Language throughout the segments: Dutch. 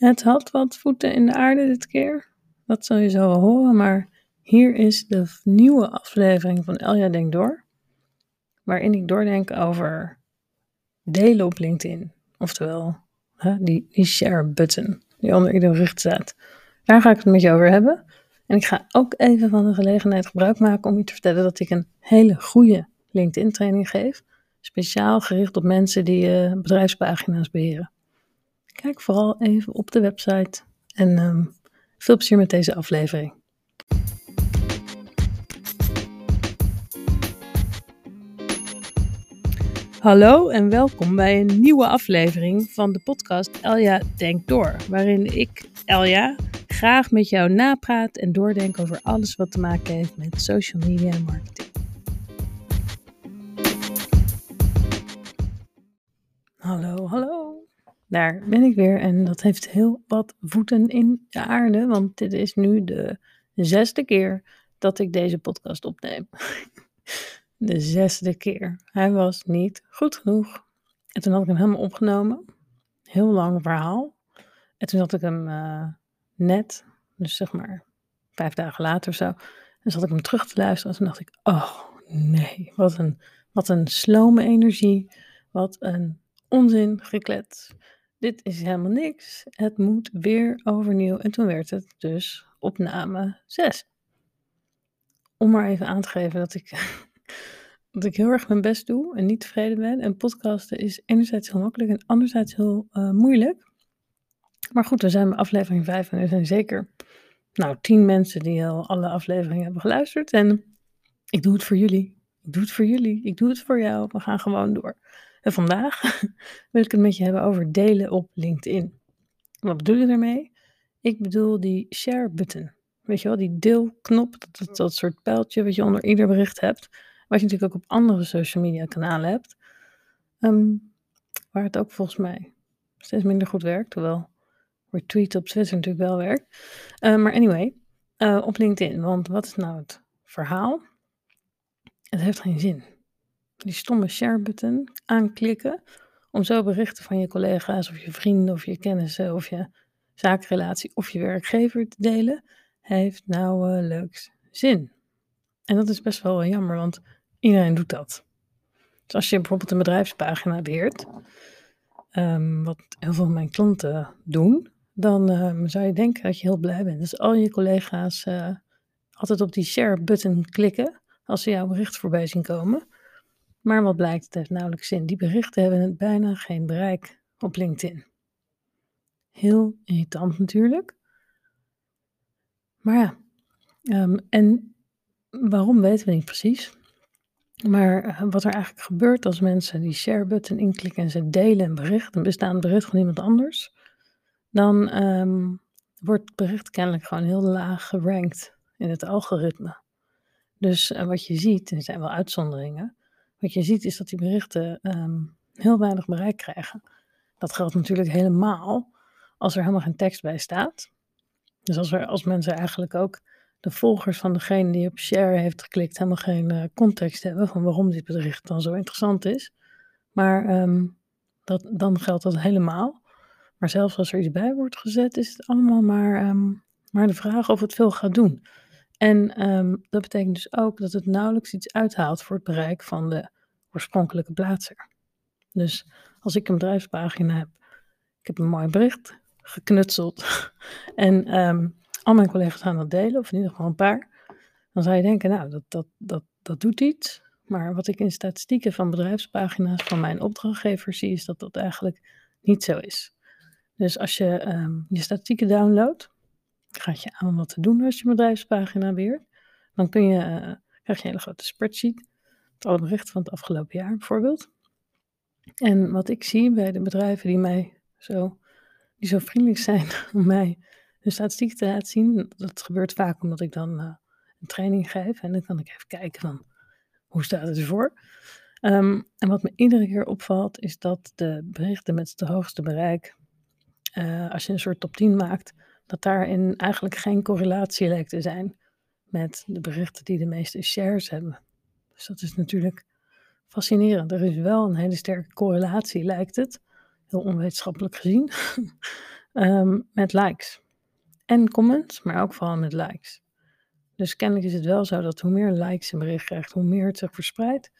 Het had wat voeten in de aarde dit keer. Dat zul je zo horen, maar hier is de nieuwe aflevering van Elja Denk Door. Waarin ik doordenk over delen op LinkedIn. Oftewel, hè, die, share button die onder ieder bericht staat. Daar ga ik het met je over hebben. En ik ga ook even van de gelegenheid gebruik maken om je te vertellen dat ik een hele goede LinkedIn training geef. Speciaal gericht op mensen die uh, bedrijfspagina's beheren. Kijk vooral even op de website en um, veel plezier met deze aflevering. Hallo en welkom bij een nieuwe aflevering van de podcast Elja Denkt Door, waarin ik, Elja, graag met jou napraat en doordenk over alles wat te maken heeft met social media en marketing. Hallo, hallo. Daar ben ik weer en dat heeft heel wat voeten in de aarde, want dit is nu de zesde keer dat ik deze podcast opneem. De zesde keer. Hij was niet goed genoeg. En toen had ik hem helemaal opgenomen. Heel lang verhaal. En toen had ik hem uh, net, dus zeg maar vijf dagen later of zo, dan zat ik hem terug te luisteren. En toen dacht ik, oh nee, wat een, wat een slome energie. Wat een onzin geklet. Dit is helemaal niks. Het moet weer overnieuw. En toen werd het dus opname 6. Om maar even aan te geven dat ik dat ik heel erg mijn best doe en niet tevreden ben. En podcasten is enerzijds heel makkelijk en anderzijds heel uh, moeilijk. Maar goed, we zijn bij aflevering 5 en er zijn zeker nou, 10 mensen die al alle afleveringen hebben geluisterd. En ik doe het voor jullie. Ik doe het voor jullie. Ik doe het voor jou. We gaan gewoon door. En vandaag wil ik het met je hebben over delen op LinkedIn. Wat bedoel je daarmee? Ik bedoel die share button. Weet je wel, die deelknop, dat, dat, soort pijltje wat je onder ieder bericht hebt wat je natuurlijk ook op andere social media kanalen hebt. Ehm, waar het ook volgens mij steeds minder goed werkt. Hoewel retweet op Twitter natuurlijk wel werkt. Uh, maar anyway, uh, op LinkedIn. Want wat is nou het verhaal? Het heeft geen zin. Die stomme share button aanklikken. Om zo berichten van je collega's of je vrienden of je kennissen of je zakenrelatie of je werkgever te delen. Heeft nauwelijks zin. En dat is best wel jammer, want Iedereen doet dat. Dus als je bijvoorbeeld een bedrijfspagina beheert, um, wat heel veel van mijn klanten doen, dan um, zou je denken dat je heel blij bent. Dus al je collega's uh, altijd op die share-button klikken als ze jouw bericht voorbij zien komen. Maar wat blijkt, het heeft nauwelijks zin. Die berichten hebben bijna geen bereik op LinkedIn. Heel irritant natuurlijk. Maar ja, um, en waarom weten we niet precies. Maar eh, wat er eigenlijk gebeurt als mensen die share button inklikken en ze delen een bericht, een bestaand bericht van iemand anders, dan um, wordt het bericht kennelijk gewoon heel laag gerankt in het algoritme. Dus uh, wat je ziet, er zijn wel uitzonderingen, wat je ziet is dat die berichten um, heel weinig bereik krijgen. Dat geldt natuurlijk helemaal als er helemaal geen tekst bij staat. Dus als, er, als mensen eigenlijk ook de volgers van degene die op share heeft geklikt helemaal geen uh, context hebben van waarom dit bericht dan zo interessant is. Maar um, dat, dan geldt dat helemaal. Maar zelfs als er iets bij wordt gezet, is het allemaal maar, um, maar de vraag of het veel gaat doen. En um, dat betekent dus ook dat het nauwelijks iets uithaalt voor het bereik van de oorspronkelijke plaatser. Dus als ik een bedrijfspagina heb, ik heb een mooi bericht geknutseld en um, al mijn collega's gaan dat delen, of in ieder geval een paar, dan zou je denken, nou, dat, dat, dat, dat doet iets. Maar wat ik in statistieken van bedrijfspagina's van mijn opdrachtgevers zie, is dat dat eigenlijk niet zo is. Dus als je um, je statistieken downloadt, gaat je aan wat te doen als je bedrijfspagina weer. Dan kun je, uh, krijg je een hele grote spreadsheet, met alle berichten van het afgelopen jaar bijvoorbeeld. En wat ik zie bij de bedrijven die mij zo, die zo vriendelijk zijn om mij de statistiek te laten zien. Dat gebeurt vaak omdat ik dan uh, een training geef en dan kan ik even kijken van hoe staat het ervoor. Um, en wat me iedere keer opvalt is dat de berichten met het hoogste bereik, uh, als je een soort top 10 maakt, dat daarin eigenlijk geen correlatie lijkt te zijn met de berichten die de meeste shares hebben. Dus dat is natuurlijk fascinerend. Er is wel een hele sterke correlatie, lijkt het, heel onwetenschappelijk gezien, Ehm, met likes. En comments, maar ook vooral met likes. Dus kennelijk is het wel zo dat hoe meer likes een bericht krijgt, hoe meer het zich verspreidt.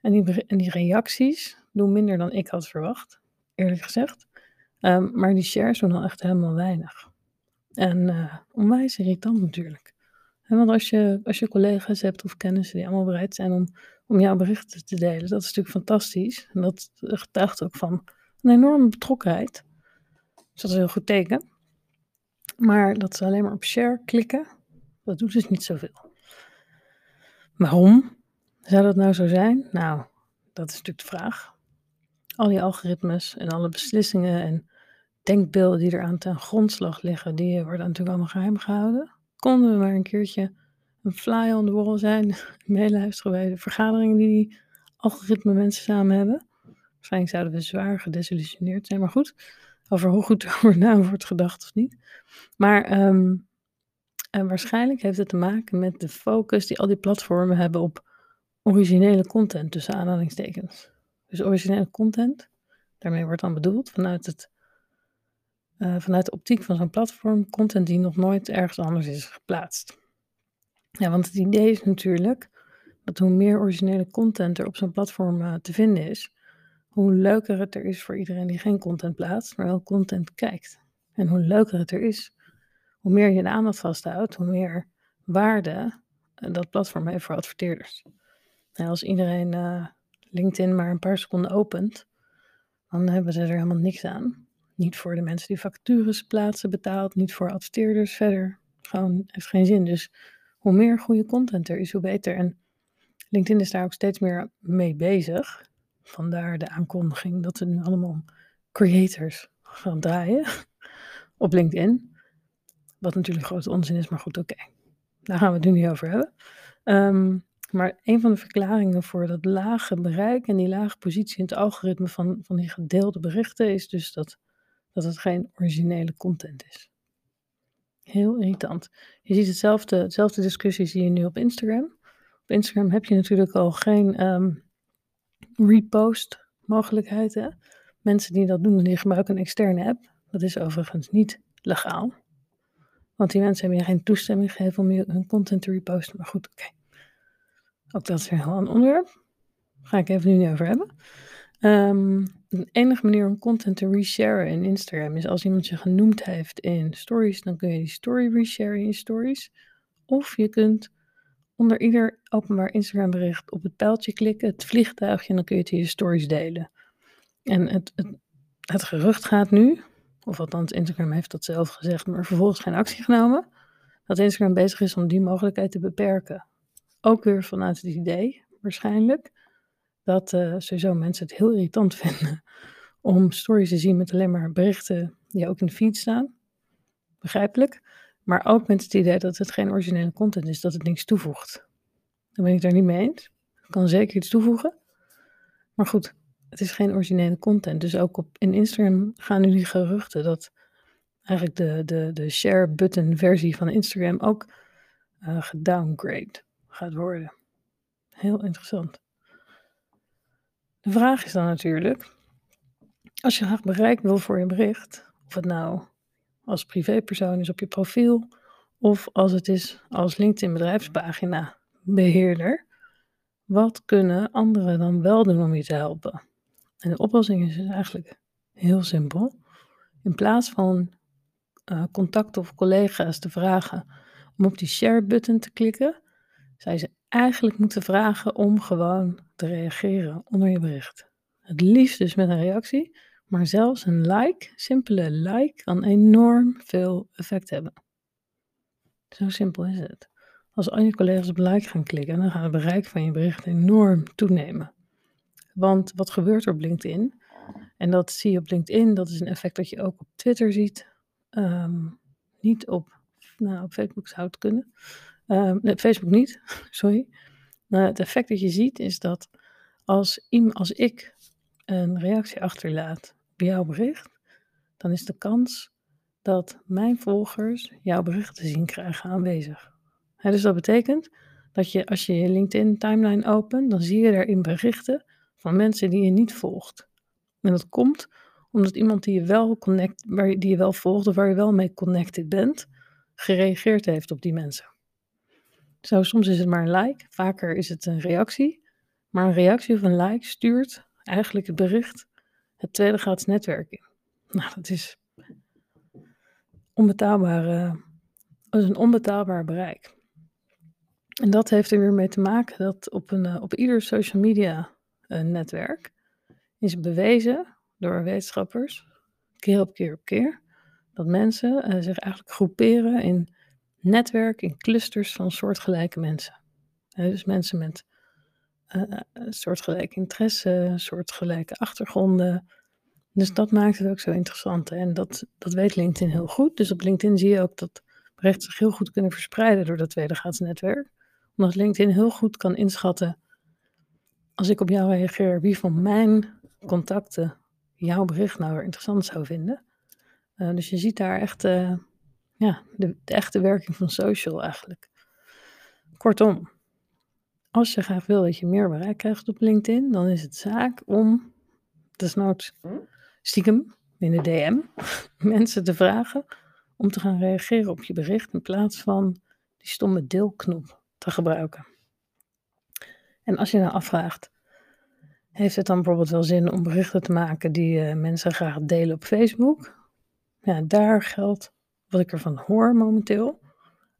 En die, en die reacties doen minder dan ik had verwacht, eerlijk gezegd. Ehm, maar die shares doen al echt helemaal weinig. En uh, onwijs irritant natuurlijk. want als je, als je collega's hebt of kennissen die allemaal bereid zijn om, om jouw berichten te delen, dat is natuurlijk fantastisch. En dat getuigt ook van een enorme betrokkenheid. Dus dat is een heel goed teken. Maar dat ze alleen maar op share klikken, dat doet dus niet zoveel. Waarom zou dat nou zo zijn? Nou, dat is natuurlijk de vraag. Al die algoritmes en alle beslissingen en denkbeelden die er aan ten grondslag liggen, die worden natuurlijk allemaal geheim gehouden. Konden we maar een keertje een fly on the wall zijn, meeluisteren bij de vergaderingen die die algoritme mensen samen hebben. Waarschijnlijk zouden we zwaar gedesillusioneerd zijn, maar goed, over hoe goed er na wordt gedacht of niet. Maar um, en waarschijnlijk heeft het te maken met de focus die al die platformen hebben op originele content, tussen aanhalingstekens. Dus originele content, daarmee wordt dan bedoeld vanuit, het, uh, vanuit de optiek van zo'n platform, content die nog nooit ergens anders is geplaatst. Ja, want het idee is natuurlijk dat hoe meer originele content er op zo'n platform uh, te vinden is, hoe leuker het er is voor iedereen die geen content plaatst, maar wel content kijkt. En hoe leuker het er is, hoe meer je de aandacht vasthoudt, hoe meer waarde uh, dat platform heeft voor adverteerders. En als iedereen LinkedIn maar een paar seconden opent, dan hebben ze er helemaal niks aan. Niet voor de mensen die vacatures plaatsen betaald, niet voor adverteerders verder. Gewoon heeft geen zin. Dus hoe meer goede content er is, hoe beter. En LinkedIn is daar ook steeds meer mee bezig. Vandaar de aankondiging dat ze nu allemaal creators gaan draaien op LinkedIn. Wat natuurlijk grote onzin is, maar goed, oké. Daar gaan we het nu niet over hebben. Um, maar een van de verklaringen voor dat lage bereik en die lage positie in het algoritme van, van die gedeelde berichten is dus dat, dat het geen originele content is. Heel irritant. Je ziet hetzelfde, hetzelfde discussie zie je nu op Instagram. Op Instagram heb je natuurlijk al geen um, repost mogelijkheden. Mensen die dat doen, die gebruiken een externe app. Dat is overigens niet legaal. Want die mensen hebben je geen toestemming gegeven om hun content te reposten. Maar goed, oké. Ook dat is weer een onderwerp. Daar ga ik even nu niet over hebben. Um, de enige manier om content te resharen in Instagram is als iemand je genoemd heeft in stories, dan kun je die story resharen in stories. Of je kunt onder ieder openbaar Instagram bericht op het pijltje klikken, het vliegtuigje, en dan kun je het in je stories delen. En het, het, het gerucht gaat nu, of althans Instagram heeft dat zelf gezegd, maar vervolgens geen actie genomen, dat Instagram bezig is om die mogelijkheid te beperken. Ook weer vanuit het idee, waarschijnlijk, dat uh, sowieso mensen het heel irritant vinden om stories te zien met alleen maar berichten die ook in de feed staan. Begrijpelijk. Maar ook met het idee dat het geen originele content is, dat het niks toevoegt. Dan ben ik daar niet mee eens. Het kan zeker iets toevoegen. Maar goed, het is geen originele content. Dus ook op, in Instagram gaan nu die geruchten dat eigenlijk de, de, de share button versie van Instagram ook uh, gedowngrade gaat worden. Heel interessant. De vraag is dan natuurlijk, als je graag bereik wil voor je bericht, of het nou als privépersoon is op je profiel, of als het is als LinkedIn bedrijfspagina beheerder, wat kunnen anderen dan wel doen om je te helpen? En de oplossing is dus eigenlijk heel simpel. In plaats van uh, contact of collega's te vragen om op die share button te klikken, je ze eigenlijk moeten vragen om gewoon reageren onder je bericht. Het liefst dus met een reactie, maar zelfs een like, simpele like, kan enorm veel effect hebben. Zo simpel is het. Als al je collega's op like gaan klikken, dan gaat het bereik van je bericht enorm toenemen. Want wat gebeurt er op LinkedIn? En dat zie je op LinkedIn, dat is een effect dat je ook op Twitter ziet. Ehm, niet op, nou, op Facebook zou het kunnen. Uh, nee, Facebook niet, sorry. Uh, het effect dat je ziet is dat als, als ik een reactie achterlaat op jouw bericht, dan is de kans dat mijn volgers jouw bericht te zien krijgen aanwezig. dus dat betekent dat je als je je LinkedIn timeline opent, dan zie je daarin berichten van mensen die je niet volgt. En dat komt Omdat iemand die je wel, connect, waar, je- die je wel volgt of waar je wel mee connected bent, gereageerd heeft op die mensen. Zo, soms is het maar een like, vaker is het een reactie. Maar een reactie of een like stuurt eigenlijk het bericht het tweede graads netwerk in. Nou, dat is onbetaalbare, dat is een onbetaalbaar bereik. En dat heeft er weer mee te maken dat op, een, eh, op ieder social media eh, netwerk is bewezen door wetenschappers, keer op keer op keer, dat mensen eh, zich eigenlijk groeperen in netwerk, in clusters van soortgelijke mensen. Dus mensen met eh, soortgelijke interesse, soortgelijke achtergronden. Dus dat maakt het ook zo interessant. En dat, dat weet LinkedIn heel goed. Dus op LinkedIn zie je ook dat berichten zich heel goed kunnen verspreiden door dat tweede netwerk. Omdat LinkedIn heel goed kan inschatten, als ik op jou reageer, wie van mijn contacten jouw bericht nou weer interessant zou vinden. Eh, dus je ziet daar echt ja, de, echte werking van social eigenlijk. Kortom, als je graag wil dat je meer bereik krijgt op LinkedIn, dan is het zaak om, desnoods stiekem in de DM, mensen te vragen om te gaan reageren op je bericht in plaats van die stomme deelknop te gebruiken. En als je nou afvraagt, heeft het dan bijvoorbeeld wel zin om berichten te maken die eh, mensen graag delen op Facebook? Ja, daar geldt wat ik ervan hoor momenteel,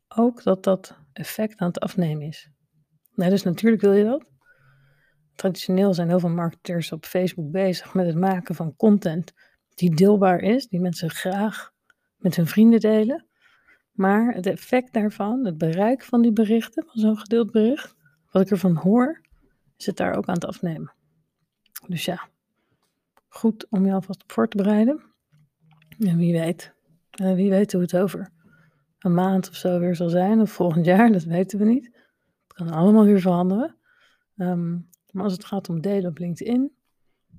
ook dat dat effect aan het afnemen is. Nee, dus natuurlijk wil je dat. Traditioneel zijn heel veel marketers op Facebook bezig met het maken van content die deelbaar is, die mensen graag met hun vrienden delen. Maar het effect daarvan, het bereik van die berichten, van zo'n gedeeld bericht, wat ik ervan hoor, is het daar ook aan het afnemen. Dus ja, goed om je alvast op voor te bereiden. En wie weet, eh, wie weet hoe het over een maand of zo weer zal zijn, of volgend jaar, dat weten we niet. Het kan allemaal weer veranderen. Ehm, maar als het gaat om delen op LinkedIn,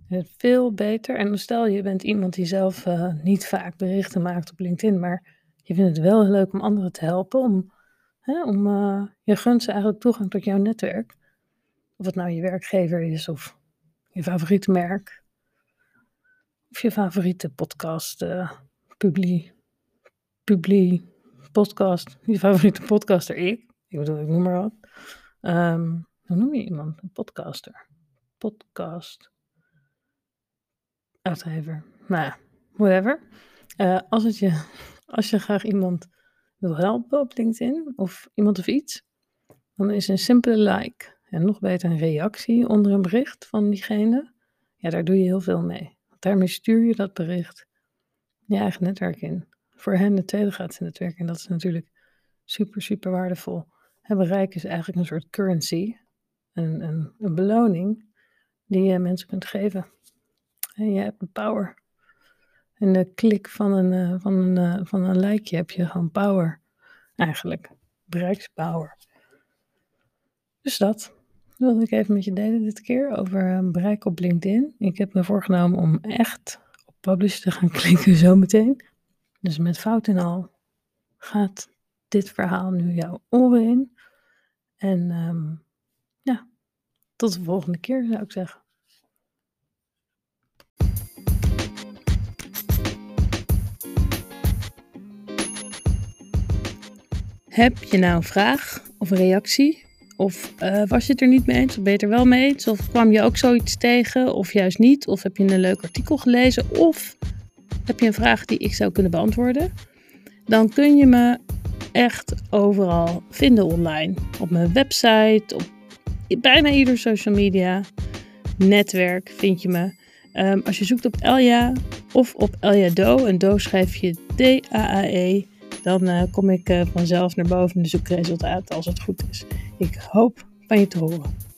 het veel beter. En stel je bent iemand die zelf eh, niet vaak berichten maakt op LinkedIn, maar je vindt het wel leuk om anderen te helpen, om, hè, om eh, je gunt ze eigenlijk toegang tot jouw netwerk. Of het nou je werkgever is of je favoriete merk. Of je favoriete podcast, eh publi, publi, podcast, je favoriete podcaster, ik. Ik bedoel, ik noem maar wat. Ehm, hoe noem je iemand? Een podcaster. Podcast. Uitgever. Nou ja, whatever. Eh, als, het je, als je graag iemand wil helpen op LinkedIn of iemand of iets, dan is een simpele like en nog beter een reactie onder een bericht van diegene. Ja, daar doe je heel veel mee. Want daarmee stuur je dat bericht je eigen netwerk in. Voor hen de tweede in netwerk en dat is natuurlijk super, super waardevol. Het bereik is eigenlijk een soort currency, een, een, een beloning die je mensen kunt geven. En je hebt power. En de klik van een, eh, van een, eh, van een likeje heb je gewoon power. Eigenlijk. Bereikspower. Dus dat wilde ik even met je delen dit keer over eh, bereik op LinkedIn. Ik heb me voorgenomen om echt op publish te gaan klikken zometeen. Dus met fout en al gaat dit verhaal nu jouw oren in. En ehm, ja, tot de volgende keer zou ik zeggen. Heb je nou een vraag of een reactie? Of eh, was je het er niet mee eens? Of ben je het er wel mee eens? Of kwam je ook zoiets tegen? Of juist niet? Of heb je een leuk artikel gelezen? Of heb je een vraag die ik zou kunnen beantwoorden? Dan kun je me echt overal vinden online. Op mijn website, op bijna ieder social media netwerk vind je me. Um, als je zoekt op Elja of op Elja Do, en Do schrijf je D-A-A-E, dan uh, kom ik uh, vanzelf naar boven in de zoekresultaten als het goed is. Ik hoop van je te horen.